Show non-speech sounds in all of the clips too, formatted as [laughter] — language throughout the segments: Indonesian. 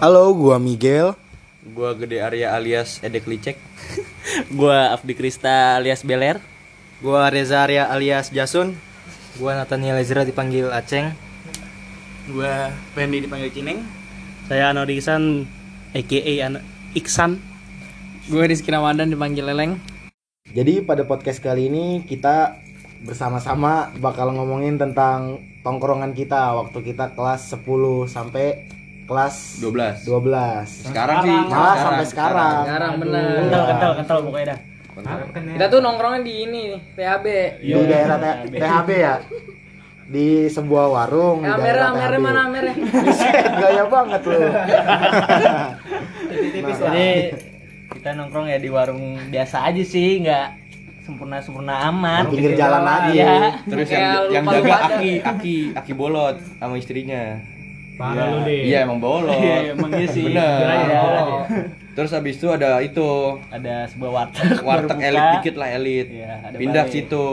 Halo, gua Miguel. Gua Gede Arya alias Edek Licek. [laughs] Gua Afdi Krista alias Beler. Gua Reza Arya alias Jasun. Gua Nathaniel Ezra dipanggil Aceng. Gua Fendi dipanggil Cineng. Saya Anodi Iksan aka An- Iksan. Gue Rizky Ramadan dipanggil Leleng. Jadi pada podcast kali ini kita bersama-sama bakal ngomongin tentang tongkrongan kita waktu kita kelas 10 sampai kelas 12. 12. Sekarang sih Malah sampai sekarang. Sekarang bener. Kental kental kental pokoknya dah. Kita tuh nongkrongnya di ini nih, THB. Di daerah T- THB ya. Di sebuah warung di Ya, daerah merah, merah THB. mana merah? Buset, gaya banget lu. Jadi kita nongkrong ya di warung biasa aja sih, nggak sempurna sempurna amat. Di pinggir jalan aja. Iya. Terus Kayak yang yang jaga. Aki, Aki, Aki bolot sama istrinya. Parah lu deh. Iya emang bolot. Iya, emang iya sih. Bener. Bolot. Terus habis itu ada itu Ada sebuah warteg. [laughs] warteg elit dikit lah elit. Iya, ada Pindah balai. situ.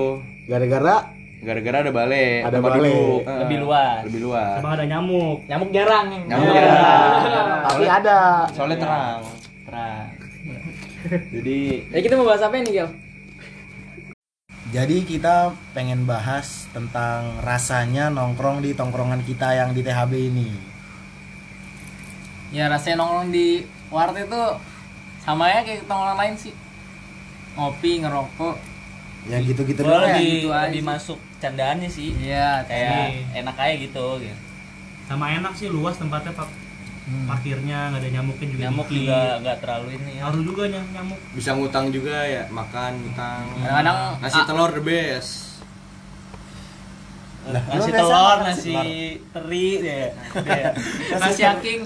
Gara-gara Gara-gara ada balai. Ada balai. duduk. Eh, Lebih luas. Lebih luas. Emang ada nyamuk. Nyamuk jarang. Nyamuk Iya. jarang. tapi ada. Soalnya terang. Terang. Jadi Ya kita mau bahas apa nih, Gil? Jadi kita pengen bahas tentang rasanya nongkrong di tongkrongan kita yang di THB ini. Ya rasanya nongkrong di warteg itu sama ya kayak tongkrongan lain sih. Ngopi, ngerokok. Ya gitu-gitu doang ya. lebih gitu aja lebih masuk candaannya sih. Iya, Kayak enak aja gitu. gitu. sama enak sih luas tempatnya pak parkirnya nggak ada nyamuknya juga Nyamuk dikit. juga nggak terlalu ini ya. ngaruh juga ny- nyamuk bisa ngutang juga ya, makan ngutang. Kadang-kadang Nasi ah, telur the best. nasi lu biasa telur, nasi teri deh. nasi aking.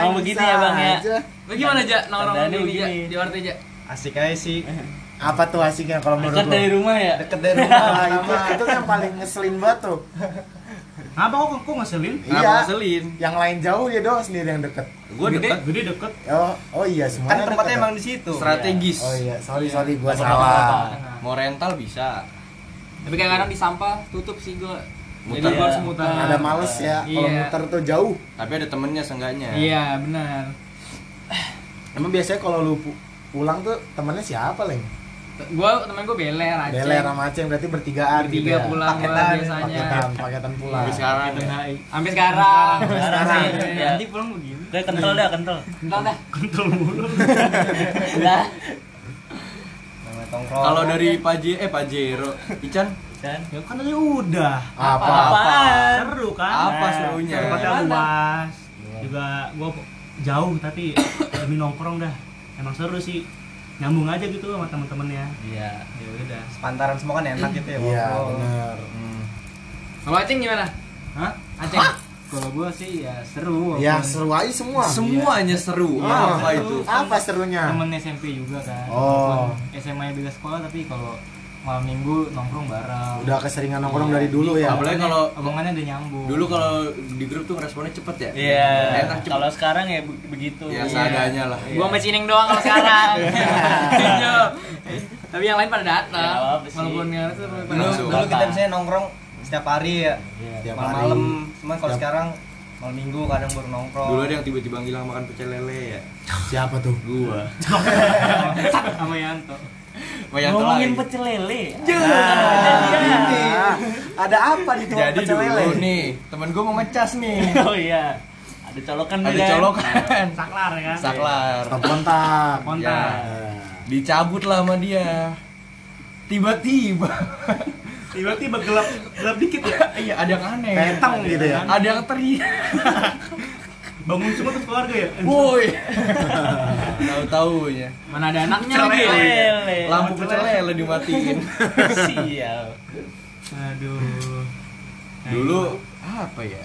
Emang begitu ya, Bang, ya? Bagaimana aja nongkrong di, begini. di warteg aja? Asik aja sih. [laughs] Apa tuh asiknya kalau menurut Dekat lo? dari rumah ya. Deket dari rumah. Nah, [laughs] itu, itu yang paling ngeselin banget tuh. apa kok kok ngeselin Kenapa Iya. ngeselin? Yang lain jauh dia doang sendiri yang deket. Gua deket gede deket Oh, oh iya Kan semuanya tempatnya deket, emang ya? di situ. strategis. Oh iya, sorry sorry gua Ada salah. Mau rental bisa. Tapi kadang-kadang di sampah tutup sih gua. Jadi Muter. gua harus muter. Ada males ya kalau Iya. muter tuh jauh. Tapi ada temennya seenggaknya. Iya, benar. Emang biasanya kalau lu pu- pulang tuh temennya siapa, Leng? Gua temen gua beler aja. Beler sama Aceng berarti bertigaan gitu Bertiga ya. pulang gua Paketan, biasanya. paketan, paketan pulang. Tapi sekarang ya. Sampai sekarang. Sekarang sih. Ya. nanti pulang begini Kayak kental dah, kental. Entar dah. kental mulu [laughs] Udah. Kalau dari Paje eh Pajero, Ican Dan ya kan tadi udah Apa? apaan? seru kan apa Nah, serunya? tempatnya luas juga gua jauh tapi [coughs] demi nongkrong dah emang seru sih nyambung aja gitu sama temen-temennya Iya. ya udah Sepantaran semua kan enak gitu ya. Iya, ngobrol. bener. Kalau Aceng gimana? Hah? Aceng. kalau gua sih ya seru Ya seru aja semua. Semuanya seru. Ah, Apa itu? Apa serunya? temen SMP juga kan Oh. Walaupun SMA yang beda sekolah tapi kalau malam minggu nongkrong bareng Udah keseringan nongkrong dari dulu ya. Apalagi kalau omongannya udah nyambung dulu kalau di grup tuh responnya cepet ya. Iya. Enak cepet. Kalau sekarang ya be- begitu. Ya Iya. seadanya lah. Gua sama Cineng doang kalau sekarang. [laughs] Iya. Tapi yang lain pada datang. Ya. Walaupun nggak ada Dulu, dulu kita misalnya nongkrong setiap hari ya. Tiap Malam-malam. hari. Cuman kalau sekarang malam minggu kadang baru nongkrong. Dulu ada yang tiba-tiba ngilang makan pecel lele ya. Siapa tuh? Gua. [laughs] sama Yanto Banyak Ngomongin pecel lele. Ini. Ada apa di tukang Jadi pecel dulu lele? nih, temen gua mau ngecas nih. [laughs] Oh iya. Ada colokan Ada colokan. [laughs] saklar ya kan Saklar. Stop kontak. kontak Ya. Dicabut lah sama dia. Tiba-tiba. [laughs] tiba-tiba gelap gelap dikit ya Iya, ada yang aneh. Petang gitu ya. Ada yang teriak. Bangun semua tuh keluarga ya Woi. [laughs] Tahu-taunya. Mana ada anaknya lagi. Lampu pecel lele dimatiin. [laughs] Sial. aduh Dulu apa ya?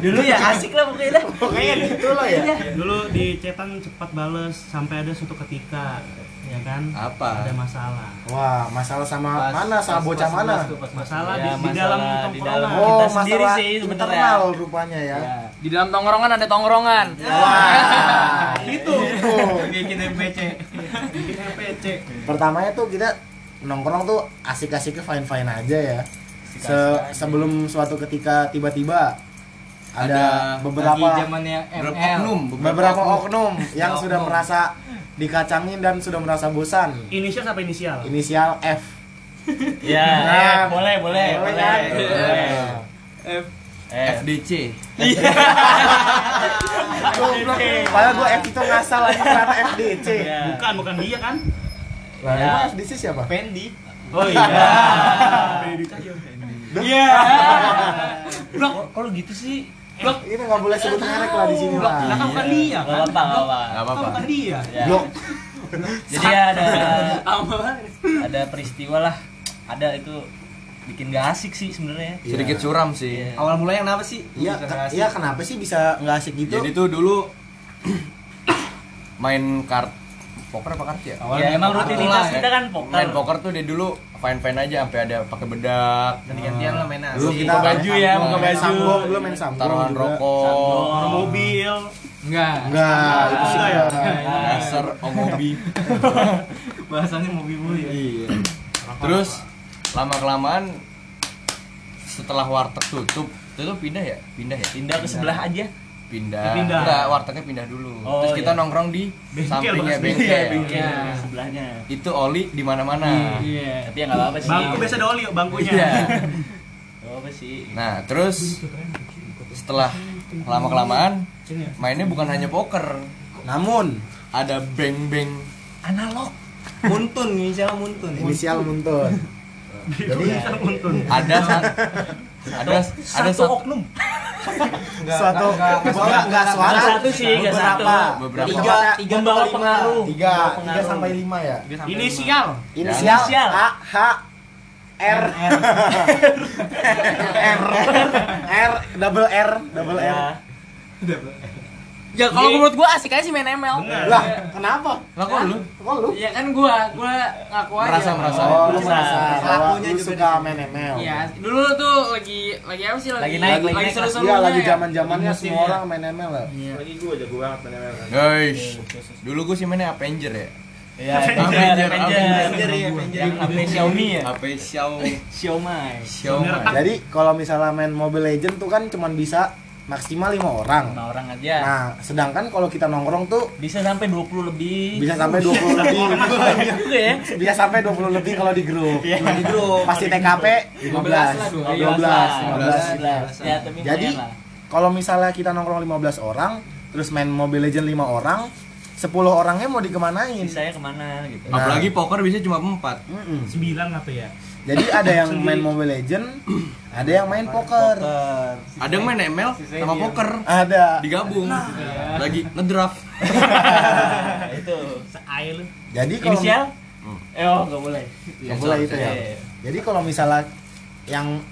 Dulu ya asik lah pokoknya dah. Pokoknya gitu lah ya. dulu di cetan cepat bales sampai ada suatu ketika ya kan Apa? ada masalah Wah, masalah sama Pas- mana? Sama pas- bocah pas mana? pas masalah Ya, di, di masalah dalam di dalam. Oh, Kita sendiri masalah sih sebenarnya. internal rupanya ya. Ya. Di dalam tongkrongan ada tongkrongan. Wah, itu itu. bikin MPC bikin MPC Pertamanya tuh kita nongkrong tuh asik-asiknya fine-fine aja ya. Se- sebelum suatu ketika tiba-tiba ada, Ada beberapa zamannya Beberapa ML. oknum, beberapa oknum [laughs] yang Ya, sudah oknum. merasa dikacangin dan sudah merasa bosan. Inisial sampai inisial. Inisial F. [laughs] Ya, Nah, eh, boleh, boleh, boleh boleh. kan? boleh. F Eh, FDC. Goblok. Padahal gue F itu ngasal lagi karena FDC. ya. Bukan, bukan dia kan? Lah, Ya. emang FDC siapa? Fendi Oh iya. [laughs] Iya. [laughs] Blok, kok lu gitu sih? Blok. Ini nggak boleh sebut merek lah di sini Blok. Lah kan bukan dia Gak kan? apa-apa, gak apa-apa. Enggak Kan apa-apa. bukan dia. Ya. Blok. [laughs] Jadi ada ada peristiwa lah. Ada itu bikin gak asik sih sebenarnya. Sedikit suram sih. Iya. awal mulanya kenapa sih Iya, iya kenapa sih bisa nggak asik gitu? Jadi tuh dulu [coughs] main kart poker apa kart ya? Ya emang rutinitas kita kan poker. Main poker tuh dia dulu fine-fine aja sampai ada pakai bedak, ganti-gantian lah mainnya Dulu kita baju ya, buka main baju. sambo, dulu main sambo taruhan rokok, mobil. Enggak. Enggak, itu sih Enggak ya? enggak. dasar omobi. [laughs] bahasannya mobil mulu ya Iya. Terus lama kelamaan setelah warteg tutup, itu tuh pindah ya? Pindah ya? Pindah ke sebelah aja. Pindah. Pindah. Enggak, wartegnya pindah dulu. Oh, Terus kita iya. nongkrong di Bengkel, sampingnya bengkel. Iya, bengkel. Iya, sebelahnya. Itu oli di mana-mana. Iya. Tapi ya nggak apa-apa sih. Bangku biasa ada oli bangkunya. Iya. Nggak apa sih. Nah, terus setelah lama kelamaan mainnya bukan hanya poker, Namun ada beng-beng Analog. muntun inisial muntun inisial muntun. Jadi kan untun. ada [laughs] ada ada Satu satu oknum. Suatu enggak enggak suara. Nggak satu sih, nggak beberapa. satu. Beberapa. Tiga, Tiga membawa pengaruh. tiga, tiga sampai lima ya. Inisial. Inisial. A H R [laughs] R R double R double R. Ya. Ya kalau menurut gua asik aja sih main ML. Lah, kenapa? Lah kok lu? Kok lu? Ya kan gua, gua ngaku aja. Merasa merasa. Oh, lu merasa lu juga suka main ML. Iya, dulu tuh lagi lagi apa sih lagi Lagi naik, lagi lagi seru-serunya. Iya, lagi ya. zaman-zamannya Lagi semua orang main ML lah. Iya. Guys, dulu gue sih mainnya Avenger ya. Iya, Avenger, Avenger, Avenger, iya, Avenger. Yang HP Xiaomi ya? HP Xiao Xiaomi. Xiaomi. Jadi kalau misalnya main Mobile Legend tuh kan cuman bisa maksimal lima orang. Lima orang aja. Nah, sedangkan kalau kita nongkrong tuh Bisa sampai 20 lebih. bisa sampai 20 lebih. [laughs] Banyak juga ya. bisa sampai 20 lebih kalau di grup. Iya. Di grup. Pasti TKP 15, 12. 12, 15. Ya, Jadi kalau misalnya kita nongkrong 15 orang, terus main Mobile Legend 5 orang, 10 orangnya mau dikemanain? Sisanya ke mana gitu. Nah. Apalagi poker bisa cuma 4. Mm-mm. Sembilan apa ya? Jadi ada yang main Mobile Legend, ada yang main poker. Ada yang main ML sama poker. Ada. Digabung. Nah. Lagi ngedraft. [laughs] itu seail. Jadi kalau inisial? Hmm. Eh, oh, enggak boleh. Enggak boleh itu ya. Iya, iya. Jadi kalau misalnya yang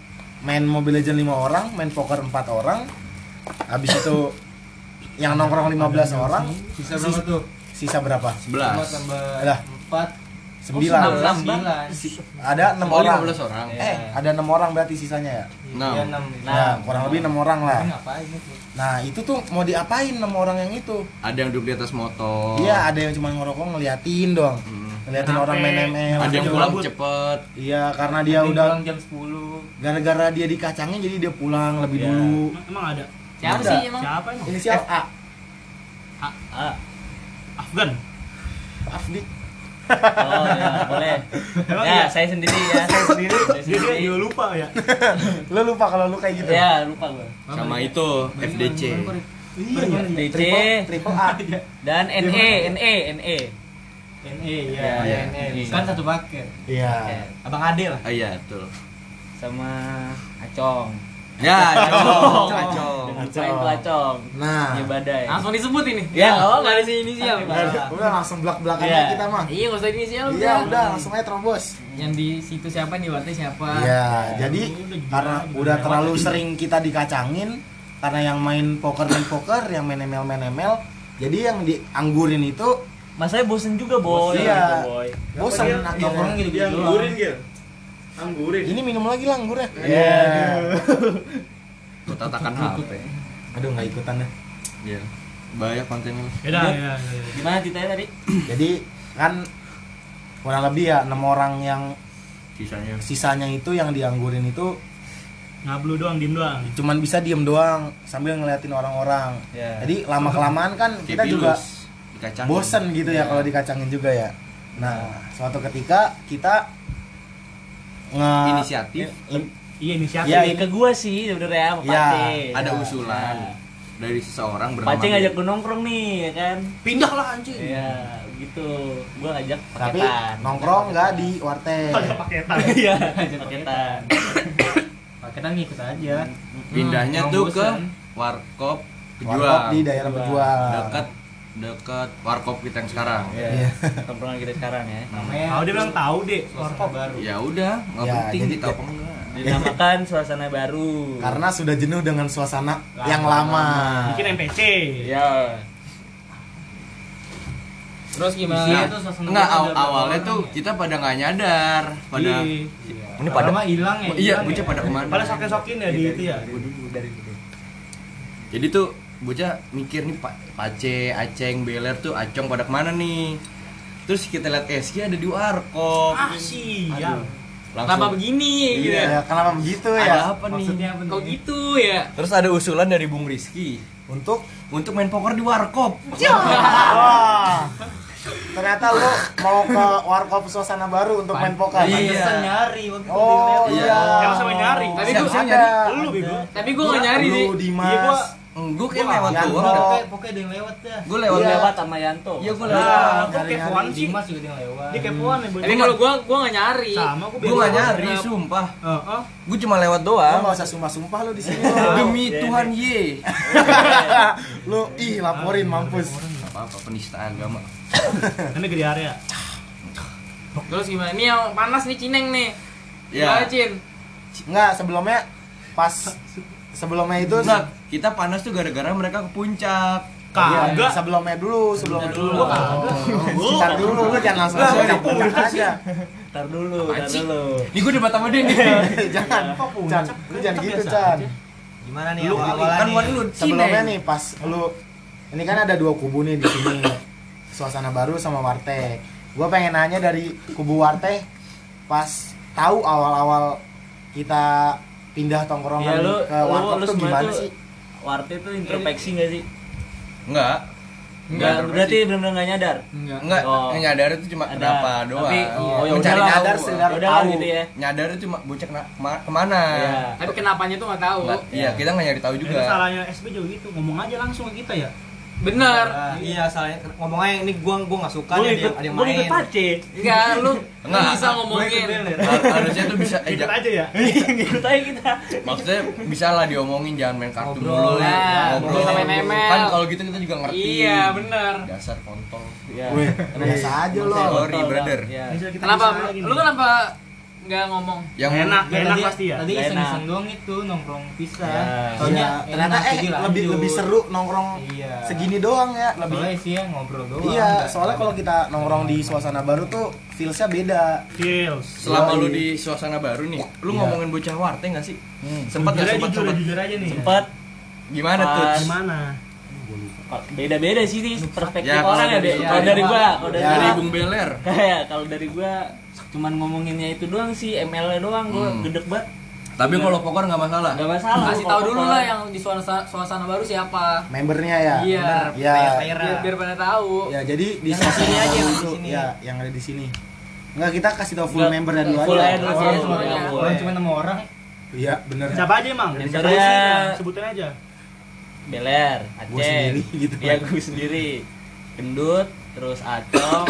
main Mobile Legend 5 orang, main poker 4 orang, habis itu yang nongkrong 15 orang, sisa berapa tuh? Sisa berapa? 11. Tambah 4 sembilan. Oh, enam ada enam oh, orang. orang. Eh iya. ada enam orang berarti sisanya ya? Enam. Iya, nah kurang lebih enam orang lah. Nah itu tuh mau diapain enam orang yang itu? Ada yang duduk di atas motor. Iya ada yang cuma ngerokok ngeliatin dong. Hmm. ngeliatin Rame. orang main ML ada yang pulang cepet. Iya karena dia udah jam sepuluh. Gara-gara dia dikacangin jadi dia pulang iya. lebih yeah. dulu. Emang ada? Siapa sih emang? Siapa emang? Siapa? A. A A. Afgan. Afdik Oh, ya, boleh. Emang Ya, iya? saya sendiri ya. Saya sendiri. Saya Dia dia sendiri. juga lupa ya. [laughs] Lu lupa kalau lu kayak gitu. Ya, lupa gua. Sama itu FDC. Iya. DC Triple, triple A. dan NE, NE, NE. NE Ya, ya, ya, NE. NE. Kan satu paket. Iya. Abang Ade lah. Oh iya, betul. Sama Acong. Ya, [laughs] Acong. Acong. Nah, Dia badai. Langsung disebut ini. Ya, oh, nggak ada si inisial. Udah langsung belak-belakan Iya. aja kita mah. Iya, nggak usah inisial Iya, udah langsung aja terobos. Yang di situ siapa, di warteg siapa. Iya, jadi karena udah terlalu sering kita dikacangin karena yang main poker main poker, yang main ML main ML, jadi yang dianggurin itu Masanya bosen juga, Boy. Iya. Gitu, Boy. bosan Nongkrong gitu-gitu doang. Anggurin. Ini minum lagi lah anggurnya. Iya. Iya. Gua tatakan HP. Aduh nggak ikutan deh. Iya. Banyak kontennya. Beda ya. ya. Gimana ceritanya tadi? Jadi kan kurang lebih ya enam orang yang Sisanya. sisanya itu yang dianggurin itu ngablu doang diem doang cuman bisa diem doang sambil ngeliatin orang-orang Ya. jadi lama kelamaan kan kita juga dikacangin. bosen gitu ya kalau dikacangin juga ya nah suatu ketika kita nge inisiatif iya inisiatif Ya, ke gua sih sebenarnya sama Ya, ada Ya. usulan Nah, dari seseorang bernama Pace ngajak gua nongkrong nih, ya kan? pindah lah anjing Iya, gitu. Gua ngajak tapi paketan. nongkrong nggak di warteg ada paketan [laughs] Iya, ngajak paketan. [coughs] Paketan ngikut aja. pindahnya Hmm, tuh ke warkop warkop pejuang di daerah pejuang dekat dekat warkop kita yang sekarang Iya. Tongkrongan kita sekarang ya. Namanya oh dia bilang tahu deh warkop baru. ya udah nggak Ya, penting jadi- kita apa enggak Dinamakan suasana baru. karena sudah jenuh dengan suasana yang lama bikin MPC ya. Terus gimana? Iya, tuh suasana Enggak, aw- awalnya orang tuh ya? kita pada nggak nyadar pada Iya. Ini pada mah hilang ya. iya bocah ya. pada ke mana pada sokin sokin ya di itu ya jadi tuh bocah mikir nih Pak Pace, Aceng, Beler tuh Acong pada ke mana nih? Terus kita lihat SG ada di warkop. Ah sial Kenapa begini? Gitu? ya kenapa begitu ada ya apa nih? Maksudnya apa Kok nih? gitu ya? terus ada usulan dari Bung Rizky. Untuk? Untuk main poker di warkop. [laughs] Wah. Ternyata lu mau ke warkop suasana baru untuk main poker. Iya. Pantesan nyari waktu itu oh iya. Emang sampai nyari? Tapi gua sih yang ada lu bego. Tapi gue gak nyari sih. lu Dimas Iya, gua- gue kayak lewat Yanto. doang. Pokoknya, pokoknya ada yang lewat dah. gue lewat Iya. Lewat sama Yanto. Iya, Nah, lewat. Nyari-nyari. kepoan sih? Dimas juga yang lewat. Dia kepoan ya, Tapi kalau gue gue gak nyari. sama gue gak nyari sumpah Heeh. gue cuma lewat doang nggak usah sumpah-sumpah lu di sini [laughs] demi Iya, Tuhan ye [laughs] lu ih laporin mampus apa apa penista agama [laughs] Ini gede area. Terus gimana? Ini yang panas nih Cineng nih. Ya. Gimana Cin? Enggak, sebelumnya pas sebelumnya itu Enggak, kita panas tuh gara-gara mereka ke puncak Iya, Kagak. sebelumnya dulu, sebelumnya dulu. Gua Oh, [laughs] Bentar dulu, lu jangan langsung langsung Lah, puncak aja. Ntar dulu, ntar dulu. ini gue debat sama dia [laughs] nih jangan, Chan, lu jangan gitu, Chan. Gimana nih lu awal-awalan kan lu Sebelumnya nih pas lu ini kan ada dua kubu nih di sini. Suasana baru sama Warteg. Gua pengen nanya dari kubu Warteg pas tahu awal-awal kita pindah tongkrongan Ya lu, ke lu tuh gimana sih? Warte tuh introspeksi gak sih? enggak Enggak, berarti benar-benar gak nyadar. Enggak. enggak Oh. yang nyadar itu cuma Ada. kenapa doang Tapi, oh, ya mencari udahlah. Nyadar sekedar Udah tahu. gitu ya. nyadar itu cuma bocah kena- kema- ke mana Iya. Tapi kenapanya tuh gak tahu. Enggak, iya kita nggak nyari tahu Itu juga salahnya SB juga gitu, ngomong aja langsung ke kita ya. Bener. Ah, iya, salahnya ngomong aja ini gua gua enggak suka ada ikut, yang- ada yang gue ikut main. pace. Enggak, lu Enggak. lu bisa ngomongin. Har- harusnya tuh bisa eh, Ikut ja- aja ya. [laughs] Ikut aja kita. maksudnya bisa lah diomongin jangan main kartu Ngobrol. mulu Nah, ngobrol sampai nemel. kan kalau gitu kita juga ngerti Iya, bener. dasar kontol Iya. Biasa aja lo. Sorry, brother. Iya. Kenapa? Lu kenapa nggak ngomong? yang enak, Ya, enak tadi- pasti ya. Tadi Enak. iseng-iseng doang itu nongkrong pisah. Ya. Soalnya Iya, ternyata enak, eh lanjut. lebih lebih seru nongkrong Iya. segini doang ya, lebih Soalnya sih ya ngobrol doang. Iya, soalnya kalau kita nongkrong di suasana baru tuh feelsnya beda. Kills. selama Yoi. lu di suasana baru nih lu Iya. ngomongin bocah warte nggak sih sempat Jujur nggak sempat sempat jujur aja nih. Sempat gimana tuh. Gimana? beda-beda sih nih perspektif Ya, orang ya. [laughs] ya, Kalau dari gua, kalau dari Ya. dari gua Bung Beler kayak kalau dari gua cuman ngomonginnya itu doang sih, ML-nya doang gua Hmm. gedek banget. tapi kalau poker nggak masalah Gak masalah. Kasih tahu dulu lah yang di suasana suasana baru siapa. Membernya ya. Iya. Ya. Player-player. Biar, biar pada tahu. Ya, jadi di Yang di suasana sini aja, yang di sini. Ya, yang ada di sini. Enggak, kita kasih tau full Nggak, membernya dulu full aja. dulu, full. aja semuanya. Full. Orang cuma nemu orang. Iya, bener. Siapa aja emang? Yang Siapa? Sebutin aja. Beler, Aceh. Gua sendiri gitu. Iya, gua sendiri. Gendut, terus Acong,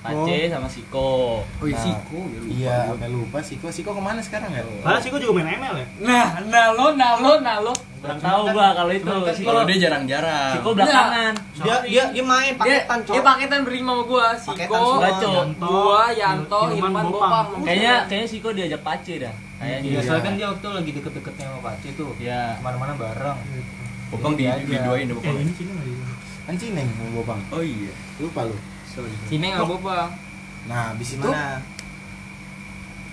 Pace sama Siko. oh iya Nah, Siko ya lupa Iya, sampai lupa Siko. Siko ke mana sekarang ya? Padahal sih gua juga main ML ya. Nah, nah lo, nah lo, nah lo. Kurang tahu gua kalau itu. Siko, kalau dia jarang-jarang Siko belakangan. Dia dia dia main Dia, paketan, dia Cok. paketan berlima sama gua. Siko. Gaco. gua, Yanto, Hilman, Bopang. Bopang. Kayaknya kayaknya Siko diajak Pace dah. Kayaknya. Iya, soalnya kan dia waktu lagi deket-deketnya sama Pak C tuh. Iya. Ke mana-mana bareng. Bopang di Iya aja. videoin Eh, Bopang ini sini nggak di- Kan Cineng mau Bopang. oh iya Lupa lu. Cineng sama Bopang. Nah, habis itu Gimana?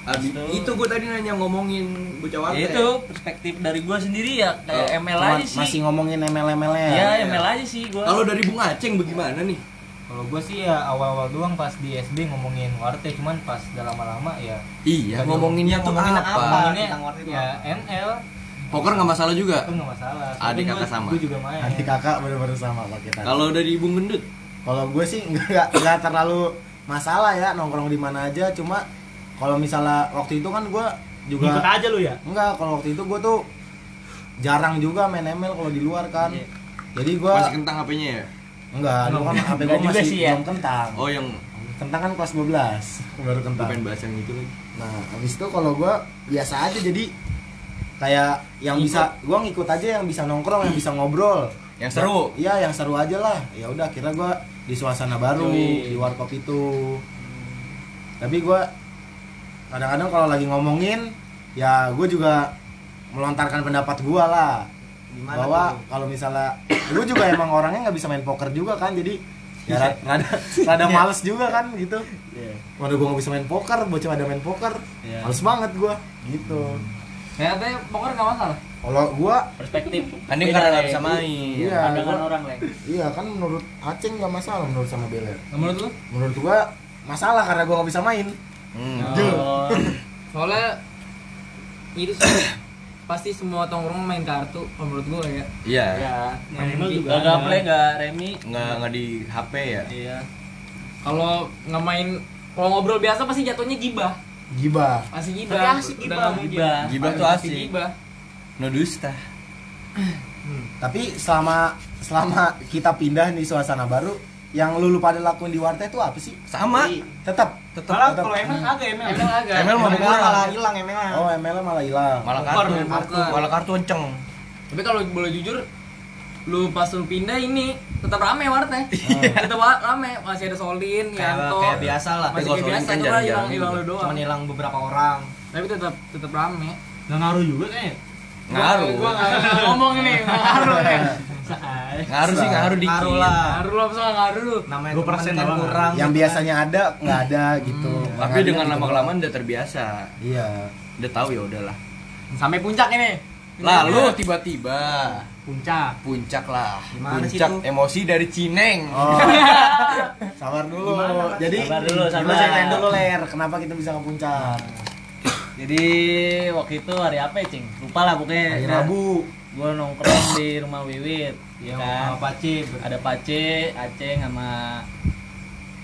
Abi, Itu- itu gue tadi nanya ngomongin bocah warte Ya itu perspektif dari gua sendiri ya kayak Oh, ML aja sih. masih ngomongin ML-ML-nya. Iya, ML aja sih gua. kalau dari Bung Aceng bagaimana nih Kalau gue sih ya awal-awal doang pas di SB ngomongin warteg, cuman pas udah lama-lama ya Iya, ngomonginnya tuh ngomongin apa? Ngomonginnya ya ML Poker nggak masalah juga. itu nggak masalah. Adik kakak sama. Gue juga main. Nanti kakak bener-bener sama pak kita. Kalau dari Bung Gendut, Kalau gue sih nggak nggak terlalu masalah ya nongkrong di mana aja. Cuma kalau misalnya waktu itu kan gue juga Ikut aja lu ya. enggak. Kalau waktu itu gue tuh jarang juga main ML kalau di luar kan. Iya. Jadi gue masih kentang HP-nya ya? enggak, dulu kan HP gue masih sih ya. belum kentang. Oh, yang Kentang kan kelas 12 baru gue kentang. pengen bahas yang itu lagi. Nah, habis itu kalau gue biasa aja jadi kayak yang bisa gua ngikut aja yang bisa nongkrong, yang bisa ngobrol. Yang seru. Iya, yang seru aja lah. Ya udah, kira gua di suasana baru Yoi. di warkop itu. Tapi gua kadang-kadang kalau lagi ngomongin ya gue juga melontarkan pendapat gua lah Gimana bahwa kalau misalnya gue juga emang orangnya nggak bisa main poker juga kan jadi ya ra- rada rada males juga kan gitu Waduh gue nggak bisa main poker, bocah ada main poker, Iya. males banget gue gitu. Kayaknya poker nggak masalah. Kalau gue, perspektif Kan dia karena nggak bisa main. Iya. pandangan gua- orang leng iya kan menurut Aceng nggak masalah menurut sama Beler. Menurut lu? Menurut gue masalah karena gue nggak bisa main. Hmm. oh [coughs] Soalnya itu sih pasti semua tongkrong main kartu menurut gue ya. Iya. ya Main email juga nggak ada. gaple nggak remi Nggak nggak di HP ya? iya Kalau nggak main kalau ngobrol biasa pasti jatuhnya gibah. Gibah. Pasti gibah. Tapi asik Udah gibah. mungkin. Gibah. Gibah tuh asik. Gibah. No dusta. Tapi selama selama kita pindah di suasana baru, yang lu lu pada lakuin di warteg itu apa sih? Sama. Tetap. Tetap. Malah tetap. kalau ML kagak ML. Emang agak. ML ML kurang. malah hilang ML. Oh ML malah hilang. Malah kartu. poker. Malah kartu enceng. Tapi kalau boleh jujur, lu pas lu pindah ini tetap rame warteg. Iya. tetap rame, masih ada Solin, Yanto. kayak biasa lah. Masih kayak Solin biasa, kan cuma hilang hilang juga. lu doang. Cuman hilang beberapa orang. Tapi tetap tetap rame. Nggak ngaruh juga kayaknya. Ngaruh. Gua ngomong ini, ngaruh ya. Ngaruh sih ngaruh dikit. Ngaruh lah. Ngaruh apa soal ngaruh lu? Namanya 2% temen kan kurang. Yang biasanya ada nggak ada gitu. Hmm. Tapi dengan ada lama gitu. kelamaan udah terbiasa. Iya. Udah tahu ya udahlah. Sampai puncak ini. Lalu tiba-tiba Puncak. puncak lah. Gimana sih puncak tuh? emosi dari Cineng. Oh. [laughs] sabar dulu. Jadi Sabar dulu, Lu sabar. dulu ler, kenapa kita bisa ke puncak? Jadi waktu itu hari apa ya cing lupa lah pokoknya Hari Rabu. gue nongkrong di rumah Wiwit ya Yang kan sama Pace. ada Pace, Aceng sama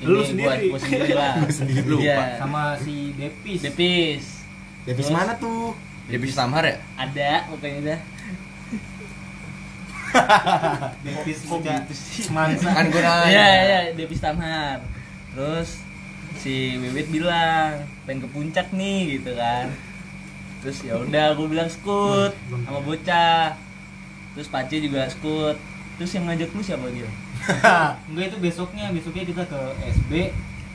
Lu ini sendiri. gua, gua sendiri lah. [laughs] Lu sendiri. Iya. Sama si Depis. Depis. Devis Terus? mana tuh? Bisa samar ya? Ada pokoknya dah. [laughs] Depis juga. Kan gue nanya. Iya, iya, Depis Tamhar. Terus si Wiwit bilang pengen ke puncak nih gitu kan. Terus ya udah gue bilang skut sama bocah. Terus Pace juga skut. Terus yang ngajak lu siapa dia? [laughs] Enggak itu besoknya, besoknya kita ke SB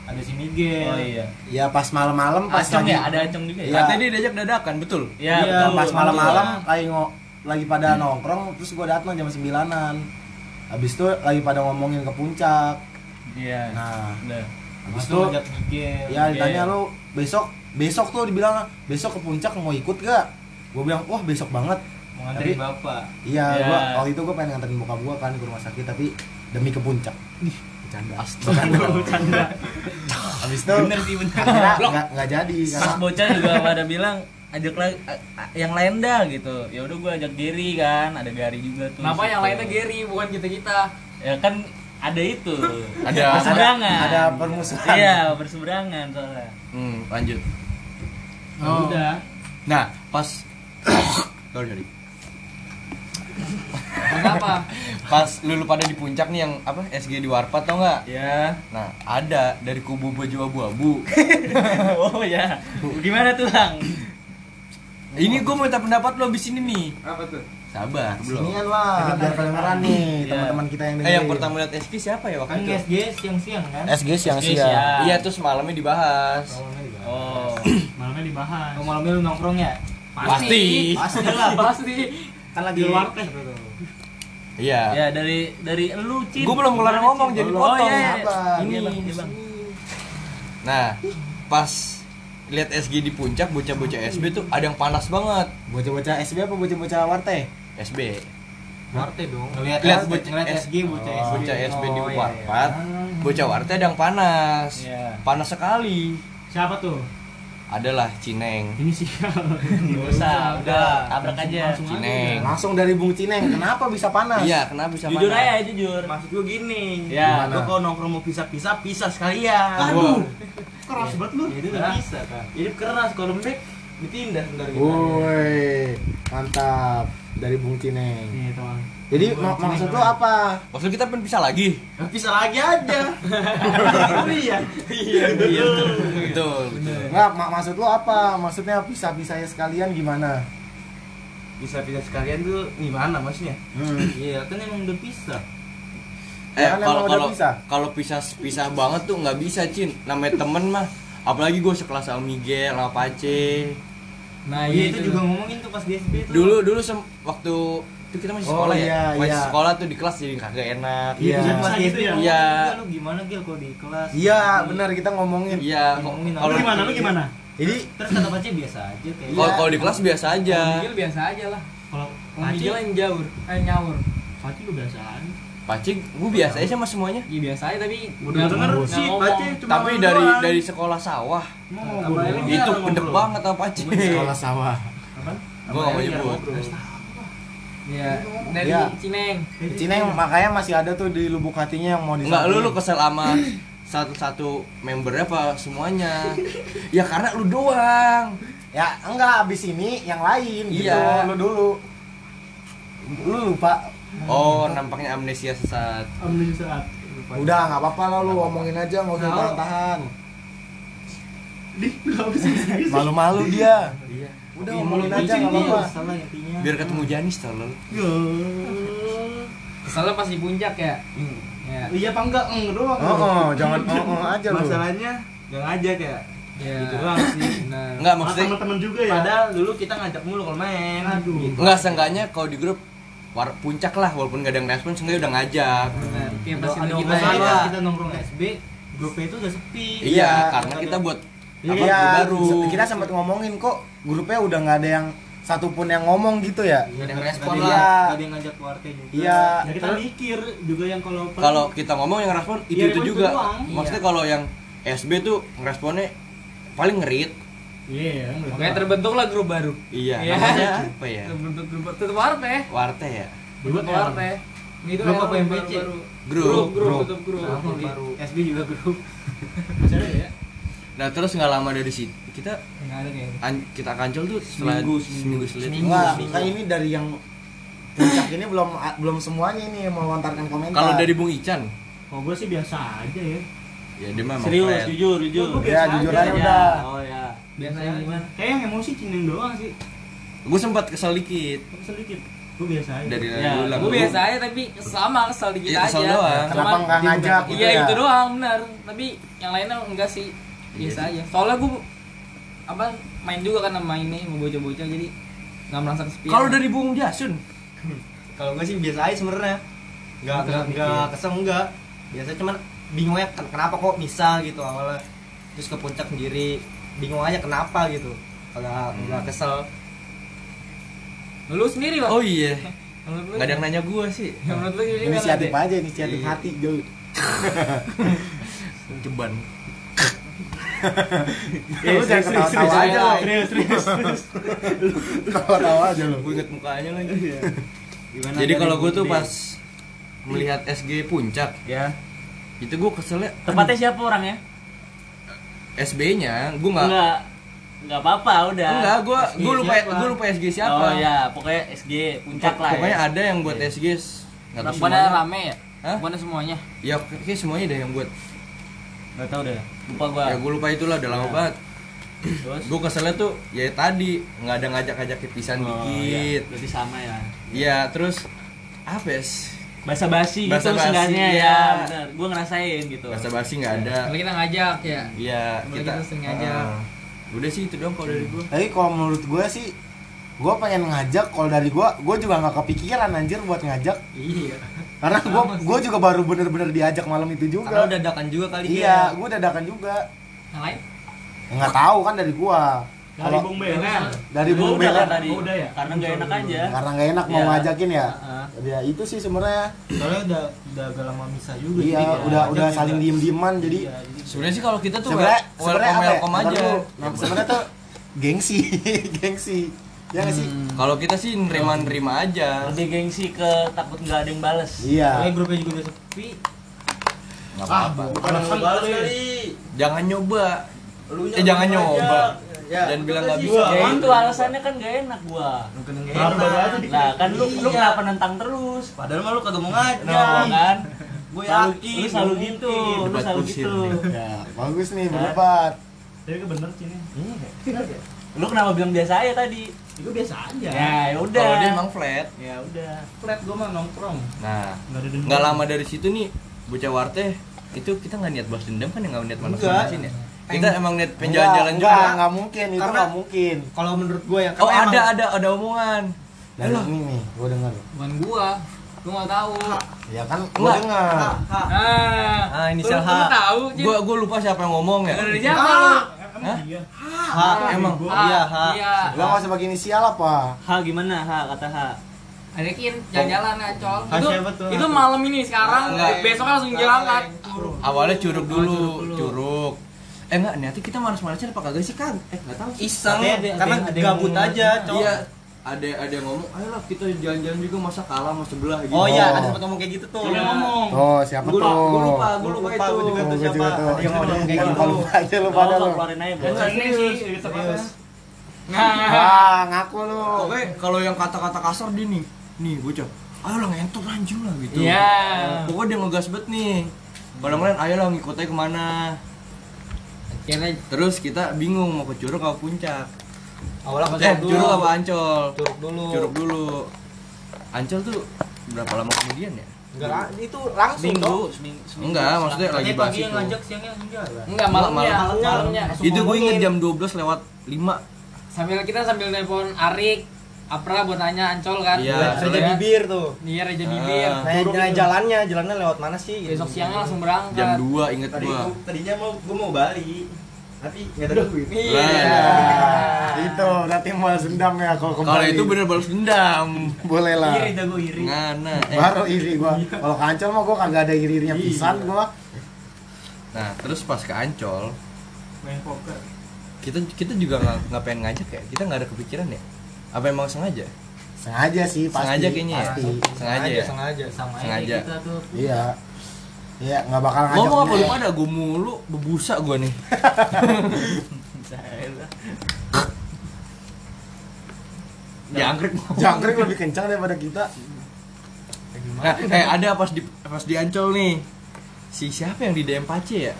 ada si Miguel. Oh iya. Ya pas malam-malam pas Acong lagi ya, ada Acong juga ya? Iya. Katanya dia diajak dadakan, betul? Iya, Iya, betul. pas malam-malam lagi ngo lagi pada nongkrong terus gua datang jam 9-an. Habis itu lagi pada ngomongin ke puncak. Iya. Nah, Udah. Habis itu ya ditanya lu besok besok tuh dibilang besok ke puncak mau ikut gak? Gue bilang wah besok banget. mau nganterin Tapi- bapak. Iya, Iya. gua waktu itu gua pengen nganterin bokap gua kan ke rumah sakit tapi demi ke puncak. Ih, bercanda. Bercanda. Habis itu Bener sih bener. nggak nggak jadi Pas karena bocah juga pada bilang ajak lagi yang lain dah gitu. Ya udah gua ajak Gary kan, ada Gary juga tuh. Kenapa yang lainnya Gary bukan kita-kita? Ya kan ada itu. Ada berseberangan. ada permusuhan. Iya, berseberangan soalnya. Hmm, lanjut. Ya Oh. udah. Nah, pas [coughs] Sorry, sorry. Kenapa? Pas lu, lu pada di puncak nih yang apa SG di Warpat tau nggak? Ya. Nah, ada dari kubu baju abu-abu. [laughs] oh ya. Gimana tuh, Bang? ini gue mau minta pendapat lo abis ini nih. Apa tuh? Sabar, belum. Sinian lah, biar kedengeran nih teman-teman kita yang Eh, dengerin. yang pertama lihat SG siapa ya waktu Kan itu? SG siang-siang kan? SG siang SG siang. siang. Iya, terus malamnya dibahas. Malamnya dibahas. Oh. [clears throat] Malamnya dibahas. Oh, malamnya lu nongkrong ya? Pasti. Pasti lah. Pasti. Kan lagi Di luar teh. Iya. Ya dari dari lu, Cin. Gue belum kelar ngomong jadi Oh, potong. iya, iya. Ini, Iya, Bang. iya, Bang. Nah, pas lihat SG di puncak bocah-bocah SB tuh ada yang panas banget. Bocah-bocah SB apa bocah-bocah Warte? SB. Warte dong. Ngeliat Lihat bocah SG bocah SG. Bocah SB di Oh, iya, iya. Warpat bocah warteg ada yang panas Iya. panas sekali Siapa tuh? adalah cineng Ini sih. Nggak usah, udah tabrak aja. Langsung cineng Langsung dari Bung Cineng, kenapa bisa panas? iya kenapa bisa Jujur panas aja, jujur. Maksud gue gini. Ya. Gimana? Lu kalau nongkrong mau pisah-pisah, pisah sekalian. Aduh. Keras banget lu. Itu udah bisa kan. Hidup keras, kalau lembek ditindas ntar gitu. Woi, mantap dari Bung Cineng. Teman. Jadi mak- maksud lu apa? maksud kita pengen pisah lagi Pisah lagi aja. [laughs] Iya. Iya, iya. betul betul Enggak, mak maksud lu apa? Maksudnya pisah-pisahnya sekalian gimana? Pisah-pisah sekalian tuh gimana maksudnya? Hmm. Iya, kan emang udah pisah. eh Ya kan kalau udah kalau pisah. kalau pisah pisah banget tuh nggak bisa cin namanya temen mah apalagi gue sekelas sama Miguel sama Pace Nah, iya itu juga ngomongin tuh pas di SB tuh. dulu dulu sem- waktu itu kita masih Oh, sekolah iya, ya masih iya. sekolah tuh di kelas jadi kagak enak Iya. Bisa Pas gitu ya. ngomongin Iya. lu gimana Gil kalau di kelas? Iya, benar kita ngomongin. iya kok- Ngomongin Lu kalau gimana? Lu gimana? Jadi Terus kata Pace biasa aja kayak kalau kalau di kelas biasa aja Miguel biasa aja lah. Kalau Miguel yang jauh, eh nyawur. Paci lu biasa aja. Pace gue biasa aja sama semuanya Iya biasa aja tapi Udah nggak- denger sih. Pace cuma tapi dari doang. dari sekolah sawah lagi. itu pendek ngobrol. banget sama Pace sekolah sawah. Apa? gue gak mau nyebut Iya, dari Iya. Cineng. Cineng makanya masih ada tuh di lubuk hatinya yang mau Enggak, lu lu kesel sama satu-satu membernya apa semuanya? [laughs] ya karena lu doang. Ya, enggak habis ini yang lain gitu. Iya. Lu dulu. Lu lupa. Oh, nampaknya amnesia sesaat. Amnesia saat. Udah, nggak apa-apa lah lu ngomongin aja, nggak usah tahan-tahan. Di, enggak bisa serius. Malu-malu dia. Iya. Udah Iya, ngomongin aja nggak apa-apa. intinya. Biar ketemu Janis tolol. Kesalnya pas di puncak ya. Hmm. Ya. Iya apa enggak? Enggak doang. Oh, oh, jangan oh, oh aja lu. Masalahnya enggak ngajak ya. Ya. Gitu doang sih. Enggak Sama maksudnya teman-teman juga ya. Padahal dulu kita ngajak mulu kalau main. Aduh. Gitu. enggak seenggaknya kalau di grup war puncak lah walaupun gak ada yang respon seenggaknya udah ngajak. Benar. Kayak Ada pas ada kita masalah ya. kita nongkrong SB, grupnya itu udah sepi. Iya, Iya, karena kita buat apa Iya, baru. kita sempat ngomongin kok grupnya udah nggak ada yang satupun yang ngomong gitu ya. Iya, Ada yang nggak respon ada lah. nggak ada yang ngajak keluarga juga. Iya. Ya kita mikir juga yang kalau Kalau kita ngomong yang respon itu Iya, itu juga. itu. Maksudnya kalau yang SB tuh ngeresponnya paling ngerit. Iya, enggak. Makanya terbentuklah grup baru. Iya, Iya. namanya [laughs] apa ya? Terbentuk grup tutup warte. Warte ya. Tutup warte. Itu Grup apa yang baru-baru. Grup. Grup, grup, Grup. grup. Baru SB juga grup. [laughs] Ada ya? Nah terus nggak lama dari situ kita Enggak ada kayaknya. an- kita kancil tuh setelah Seminggu, seminggu, seminggu. itu. Enggak, kan ini dari yang puncak ini belum belum semuanya ini yang melontarkan komentar. Kalau dari Bung Ican, Kalau gue sih biasa aja ya. ya dia mah emang Serius, jujur, jujur. Ya, jujur aja. aja udah. Oh ya. Biasa yang gimana? Kayak yang emosi cineng doang sih. Gue sempat kesel dikit Sedikit. Gue biasa aja. dari Ya, dulu lah. Gue biasa aja tapi sama kesel dikit aja. kesel doang. Kenapa nggak ngajak gitu Iya ya? itu doang benar. Tapi yang lainnya enggak sih. Biasa Iya aja. Soalnya gue apa main juga kan sama ini mau bocah-bocah jadi nggak merasa kesepian. Kalau dari Bung Jasun, [laughs] Kalau gue sih biasa aja sebenarnya. Enggak enggak enggak kesel enggak. Biasa cuman bingung ya ken- kenapa kok bisa gitu awalnya. Terus ke puncak sendiri bingung aja kenapa gitu. Kalau enggak kesel. lu sendiri lah. oh iya, [laughs] lu? nggak ada yang nanya gue sih. Ya, menurut lu inisiatif aja, inisiatif Iya. hati jauh. [laughs] Ceban. [laughs] Lu jangan ketawa-tawa aja lo. Serius. Ketawa-tawa aja lo. Gue inget mukanya lagi. Gimana Jadi kalau gue tuh pas melihat SG puncak, ya itu gue keselnya. Tempatnya siapa orangnya? SB-nya, gue nggak. Enggak. Enggak apa-apa, udah. Enggak, gue gue lupa gue lupa SG siapa. Oh ya, pokoknya SG puncak lah Pokoknya ya. ada yang buat SG nggak tahu semuanya. rame ya? Hah? Bukannya semuanya? Ya kayak semuanya deh yang buat. Enggak tahu deh. Lupa gua. Ya gue lupa itulah udah lama Ya. banget. Terus Gue keselnya tuh ya tadi nggak ada ngajak-ngajak pisan Oh, dikit. ya. Berarti sama ya. Iya terus apa ya? S- Basa-basi gitu Basa-basi, seenggaknya iya. ya, benar. Gua ngerasain gitu. Bahasa basi nggak ada. Kalau kita ngajak ya. Iya kita. kita sering ngajak. Ah. udah sih itu dong kalau dari gue. Tapi kalau menurut gue sih gue pengen ngajak kalau dari gue gue juga nggak kepikiran anjir buat ngajak iya karena gue gue juga baru bener-bener diajak malam itu karena juga udah dadakan juga kali iya gue dadakan juga Yang lain? nggak tahu kan dari gue Dari Bung Beler. dari Bung kan tadi. Oh, udah ya? Karena nggak enak aja. karena nggak enak mau Iya. ngajakin ya Heeh. ya itu sih sebenarnya soalnya udah udah agak lama misah juga iya jadi kayak udah udah saling diem dieman jadi Iya, jadi sebenarnya sih kalau kita tuh sebenarnya wel- sebenarnya welcome apa ya? welcome aja. Nah, sebenarnya tuh gengsi [laughs] gengsi ya nggak sih kalau kita sih nerima nerima aja Lebih gengsi ke takut nggak ada yang bales. iya soalnya grupnya juga udah sepi nggak apa-apa Bukan ngebales kali. jangan nyoba Lu eh jangan nyoba jangan bilang nggak bisa Ya itu alasannya kan gak enak gua. Baru baru aja. Lah kan lu lu Iya. kenapa nentang terus? Padahal mah lu kagak mau ngajak. Nah, kan? Gue Selalu- yakin. Lu selalu gak gitu, lu selalu gitu. nih. ya bagus nih berdebat Tapi kebener sih ini. Lu kenapa bilang biasa aja tadi? itu biasa aja Ya, ya udah. kalau dia emang flat Ya udah. flat gue mah nongkrong nah Nggak ada dendam. nggak lama dari situ nih bocah warte itu kita nggak niat balas dendam kan ya nggak niat manas Enggak. Ya kita emang niat pengen Enggak, jalan-jalan enggak juga nggak mungkin itu Karena- nggak mungkin Kalau menurut gue ya oh ada emang- ada ada omongan dari ini nih gue dengar Bukan gua. Lu nggak tahu. ya kan gue Enggak. dengar Ha, ha. Ah. Ah, Lu- H. Tahu, gua gua lupa siapa yang ngomong ya dari siapa lu? Emang Hah? iya. Ha, emang Iya, Ha. Iya. lo nggak usah pakai inisial apa Ha gimana Ha kata Ha? Adekin jalan-jalan ancol. Ah, Itu itu malam ini sekarang Enggak. besok langsung berangkat. awalnya curug dulu curug dulu. curug eh enggak nanti kita manas-manasin apa kagak sih kan eh nggak tahu sih iseng ada- karena ada- ada gabut ngomong aja, cowok. iya ada ada yang ngomong ayolah kita jalan-jalan juga masa kalah sama sebelah gitu Oh iya, Oh. ada sempat ngomong kayak gitu tuh. Yang ngomong oh siapa gua, tuh gua lupa gua Gua lupa, lupa, itu gua juga Oh, tuh siapa. juga tuh. Ada yang ngomong kayak Lupa, gitu. lupa aja lu Lu pada pada lu keluarin aja, Bos. Enggak serius. Serius. Nah, wah ngaku lu Oke, kalau yang kata-kata kasar dia nih, nih bocah, ayolah ngentot anjing lah gitu. Iya. Pokoknya dia ngegas banget nih. Kalau lain ayolah ngikut aja ke mana. Akhirnya Terus kita bingung mau ke curug apa puncak. Awalnya ke Eh, dulu. curug apa ancol? Curug dulu. Curug dulu. Ancol tuh berapa lama kemudian ya? Enggak, lah, itu langsung Seminggu, dong. seminggu, seminggu. Enggak, maksudnya lagi bahas itu. ngajak siangnya jalan enggak malamnya, Malam- malamnya. Itu gue inget jam 12 lewat 5 Sambil kita sambil telepon Arik, Apra buat nanya Ancol kan. Iya, Reja bibir tuh. Iya, Reja Bibir. Ah. Nah, jalan jalannya, jalannya lewat mana sih? gitu. Besok siangnya langsung berangkat. jam 2 inget Tadi gua. tadinya mau gua mau Bali. Tapi enggak ada duit. Iya. Nah, [laughs] itu berarti mau dendam ya kalau kembali Kalau itu bener balas dendam. boleh lah iri dah gue iri Ngana. Eh, baru iri gua kalau kancol mah gua kagak ada iri irinya pisan gua Nah, terus pas ke Ancol, main poker kita kita juga nggak nggak pengen ngajak ya kita nggak ada kepikiran ya apa emang sengaja? Sengaja sih pasti sengaja kayaknya ya? pasti. Sengaja ya? sengaja. sama aja Sengaja. kita tuh. Iya. Iya nggak bakal ngajak ngomong apa? lu pada gue mulu bebusa gue nih. [laughs] Jangkrik jangkrik lebih kencang daripada kita. Nah eh ada pas di pas di Ancol nih. Si siapa yang di DM Pace ya?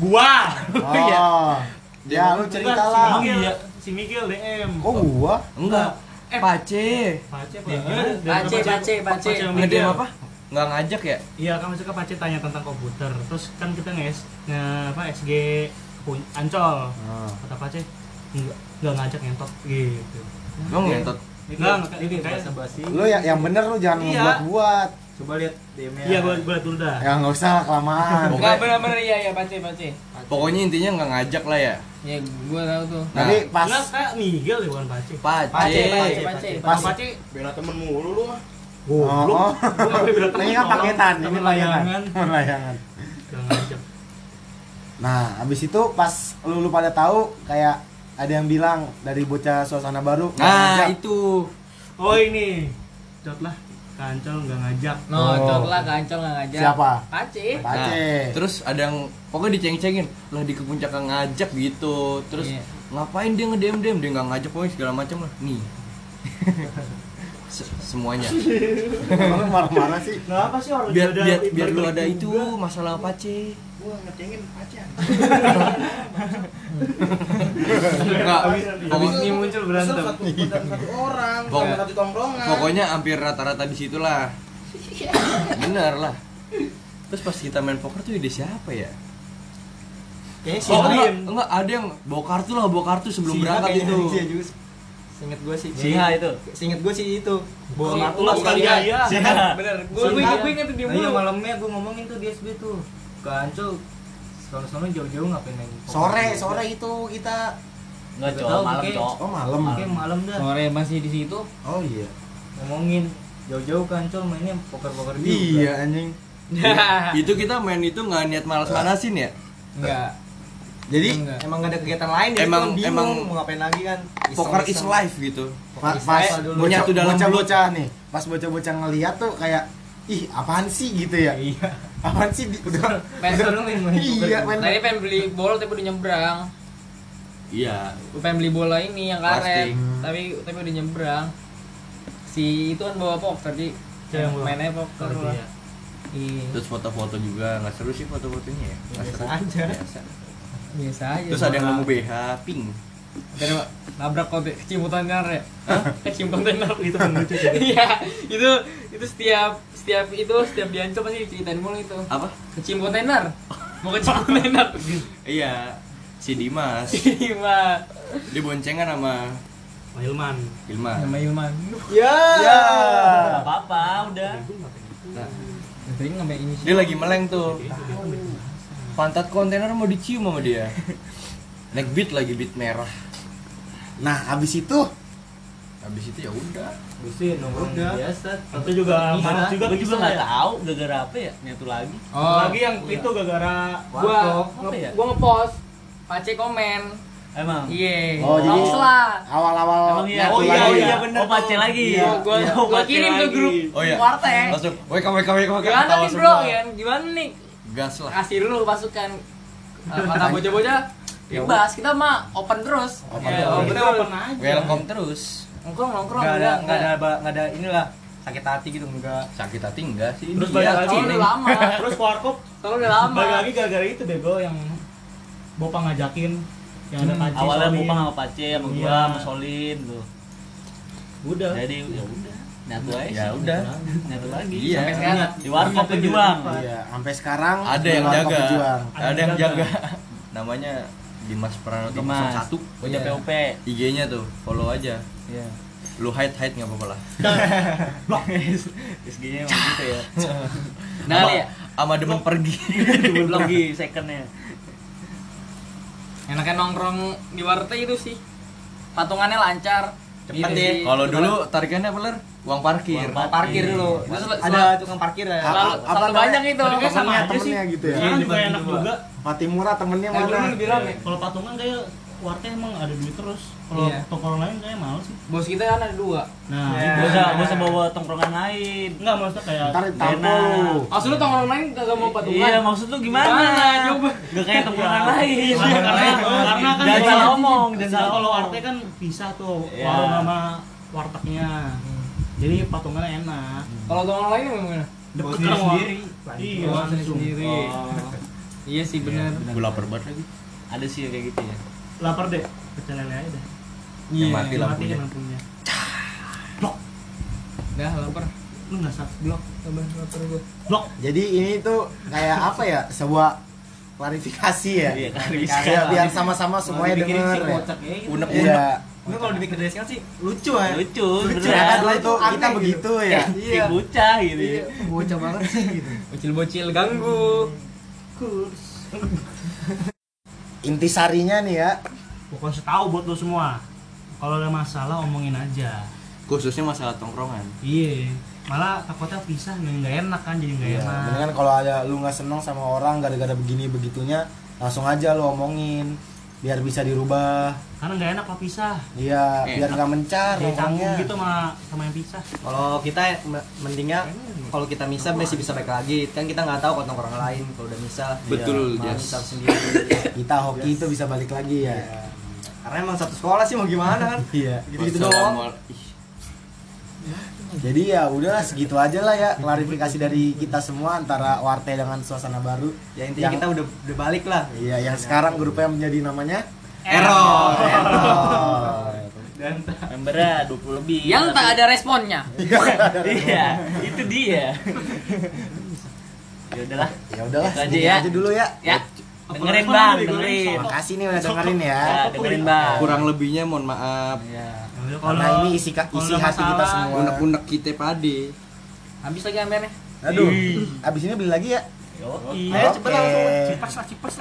Gua. [laughs] Iya. oh. Ya lu cerita lah. Si Miguel, si Miguel DM. oh gua enggak eh Pace Pace Pace, Pace, Pace. Miguel. apa nggak ngajak ya Iya kan maksudnya Pace tanya tentang komputer. Terus kan kita nge, nge apa SG Pun- Ancol. Ah. Kata Pace enggak enggak ngajak ngentot gitu. emang ngentot Enggak, kayak- basi lu yang yang bener lu jangan Iya. ngebuat buat coba lihat DM-nya Iya, gua gua dulu dah. ya nggak usah lah, kelamaan Enggak benar-benar iya iya baca baca. pokoknya intinya nggak ngajak lah ya Ya gua tahu tuh. Nah. tapi pas Enggak, kayak Miguel ya bukan Pace. Pace Pace, Pace, Pace, Pace. pas Pace Bela temen mulu lu mah. oh, oh. ini kan paketan ini layangan. Layangan [laughs] Enggak ngajak. Nah, habis itu pas lu, lu pada tahu kayak ada yang bilang dari bocah suasana baru nah itu Oh ini. Jot lah. Kancol enggak ngajak. No, Oh. cok lah kancol nggak ngajak. Siapa? Pace. Pace. Nah, terus ada yang pokoknya diceng-cengin lah di ke puncak nggak ngajak gitu terus Iya. ngapain dia ngedem dem dia nggak ngajak pokoknya segala macam lah nih Se- semuanya marah-marah sih. Kenapa sih orang biar biar biar lu ada itu masalah pace Gua ngecengin pacar. nggak Habis ini muncul berantem. Satu, satu, satu orang, sama satu tongkrongan. pokoknya hampir rata-rata di situ lah bener lah terus pas kita main poker tuh ide siapa ya Kayaknya si oh enggak, enggak ada yang bawa kartu lah bawa kartu sebelum Si berangkat itu Iya. Seinget gua sih. Si H itu. Seinget gua sih itu. Bawa kartu oh, lah sekalian. Si iya. Bener. Ina. gua inget tuh dia iya mulu. malamnya gue ngomongin tuh di SB tuh ke Ancol sono-sono jauh-jauh ngapain main poker Sore, juga. sore itu kita Enggak, Nggak cowok tahu, malam, cowok. Oh malam. Oke malam dah Sore masih di situ. Oh iya. ngomongin jauh-jauh kan col mainnya poker-poker juga Iya anjing. [laughs] itu kita main itu nggak niat malas-manasin ya Enggak. Jadi Enggak. emang gak ada kegiatan lain ya Emang- bingung emang- mau ngapain lagi kan poker is life gitu pas, dalam bocah-bocah nih, pas bocah-bocah ngeliat tuh kayak ih apaan sih gitu ya? iya Apaan sih di, udah Pengen udah Seru nih main iya gitu. main Tadi pengen beli bola tapi udah nyebrang. iya Gue pengen beli bola ini yang karet, Plastik. tapi tapi udah nyebrang. Si itu kan bawa poker di yang bawa? mainnya poker Oh, lah. iya. Iya. terus foto-foto juga nggak seru sih foto-fotonya ya Nggak Biasa seru. aja. Biasa. Biasa aja. terus ada yang nemu BH pink Dari nabrak konten kecimutan ya? Kecimutan kontainer itu lucu Iya, itu itu setiap setiap itu setiap diancam pasti diceritain mulu itu. apa Kecim kontainer. Mau kecim [laughs] kontainer. iya si Dimas [laughs] Iya, mah. dia boncengan sama Pak Hilman Hilman Nama Ilman. ya ya. Enggak apa-apa, udah. Nah, dia lagi meleng tuh pantat kontainer mau dicium sama dia naik beat lagi beat merah Nah, abis itu habis itu ya udah Busin Udah. biasa itu juga Iya. panas juga Gue juga nggak ya tahu gara-gara apa ya nyatu lagi. Satu lagi yang itu gara-gara gua apa ya? gua ngepost Pace komen. emang Iya. Oh, jadi- awal-awal Emang iya. Oh, iya, lagi iya, ya? bener oh pace lagi Iya, gua Iya, gua kirim ke grup Oh, iya. Warteg. langsung wake up wake up wake up Gimana nih bro ya? Gimana nih? gas lah Kasih dulu pasukan Eh, [laughs] kata bocah-bocah bebas kita mah open terus Open Ya, terus. open kita terus. open aja welcome terus nongkrong nongkrong nggak ada nggak ada nggak ada inilah sakit hati gitu enggak. Sakit hati enggak sih? Terus Dia balik lagi. udah lama. [laughs] Terus warkop. Soalnya udah lama. Balik lagi gara-gara itu bego yang Bopa ngajakin yang ada kaci awalnya Solin. Bupang sama Pace sama gua Iya. sama Solin tuh. Udah. Jadi ya udah. Nyatu aja ya udah. nyatu lagi. Iya. sampai sekarang. Di warkop pejuang Iya, sampai sekarang ada yang jaga. ada yang jaga. namanya Dimas Pranoto Dimas. 01 bocah Iya. POP IG-nya tuh follow aja iya. Lu hide hide nggak apa-apa lah. [laughs] SG-nya emang gitu ya. [laughs] Nah Ama- ya ama demen pergi. [laughs] Belum lagi secondnya. Enaknya nongkrong di warteg itu sih. Patungannya lancar. Cepet deh. sih. kalau dulu tarikannya apa ler? Uang parkir. Mau parkir. Dulu. Terus ada tukang parkir ya. Selalu- Apa- banyak itu. Temennya, Sama aja sih. gitu ya. sekarang juga enak juga. Mati murah temennya mana? lebih rame kalau patungan kayak warteg emang ada duit terus kalau Iya. tongkrong lain kayak males sih bos kita kan ada dua nah itu Gak usah, gak usah bawa tongkrongan lain enggak maksudnya kayak Ntar lu. Maksud lu tongkrongan lain gak mau patungan? Iya, maksud lu gimana? Coba Gak kayak tongkrongan lain. Karena, karena, karena kan Jangan salah ngomong, jangan salah kalau warteg kan bisa tuh Iya. warung sama wartegnya jadi patungannya enak Kalau tongkrongan lain gimana? deket sendiri sama sendiri. iya langsung sendiri. Oh. Iya sih benar. gue lapar banget lagi Ada sih kayak gitu ya. Lapar deh pecel lele aja deh Yang mati Mati lampunya lampunya Dah lapar. lu nggak sak Blok, sabar lapar gua. blok Jadi ini tuh kayak apa ya? Sebuah klarifikasi ya. Iya, Ya, biar sama-sama semuanya denger ya. ya gitu. unek-unek Iya. Ini kalau dipikir dari sekarang sih lucu ya. Lucu, beneran. dulu tuh Aneh kita gitu. begitu ya. Kayak bocah gitu. Iya, bocah banget sih gitu. Bocil-bocil ganggu. Intisarinya nih ya. pokoknya tahu buat lu semua. Kalau ada masalah omongin aja. Khususnya masalah tongkrongan. Iya. Malah takutnya pisah nih nggak enak kan jadi nggak Iya, enak. mendingan kalau ada lu nggak seneng sama orang gara-gara begini begitunya langsung aja lu omongin biar bisa dirubah. karena nggak enak kalau pisah Iya, Enak. biar nggak mencar orangnya. gitu sama sama yang pisah Kalau kita me- mendingnya kalau kita misah masih bisa balik lagi. Kan kita nggak tahu kalau orang lain kalau udah misah. Betul, Iya, malah Jas. misah sendiri. Kita hoki itu bisa balik lagi ya. Iya. Karena emang satu sekolah sih mau gimana kan? Iya. Gitu-gitu doang. Jadi ya udah segitu aja lah ya klarifikasi dari kita semua antara Warte dengan suasana baru. Ya intinya Yang- kita udah udah balik lah. Iya, yang sekarang grupnya menjadi namanya Error. Error. Membernya 20 lebih. Yang tak ada responnya. Iya, itu dia. [laughs] ya udahlah. Ya udahlah, aja ya. aja dulu ya. Ya, dengerin Bang, dengerin. Makasih nih udah dengerin ya. Ya, dengerin Bang. kurang lebihnya mohon maaf Ya. Karena ini isi isi hati kita semua. unek-unek kita pade Habis lagi ampernya. Aduh, abis ini beli lagi ya. Yoi. Ayo cepet langsung. cipas lah cipas lah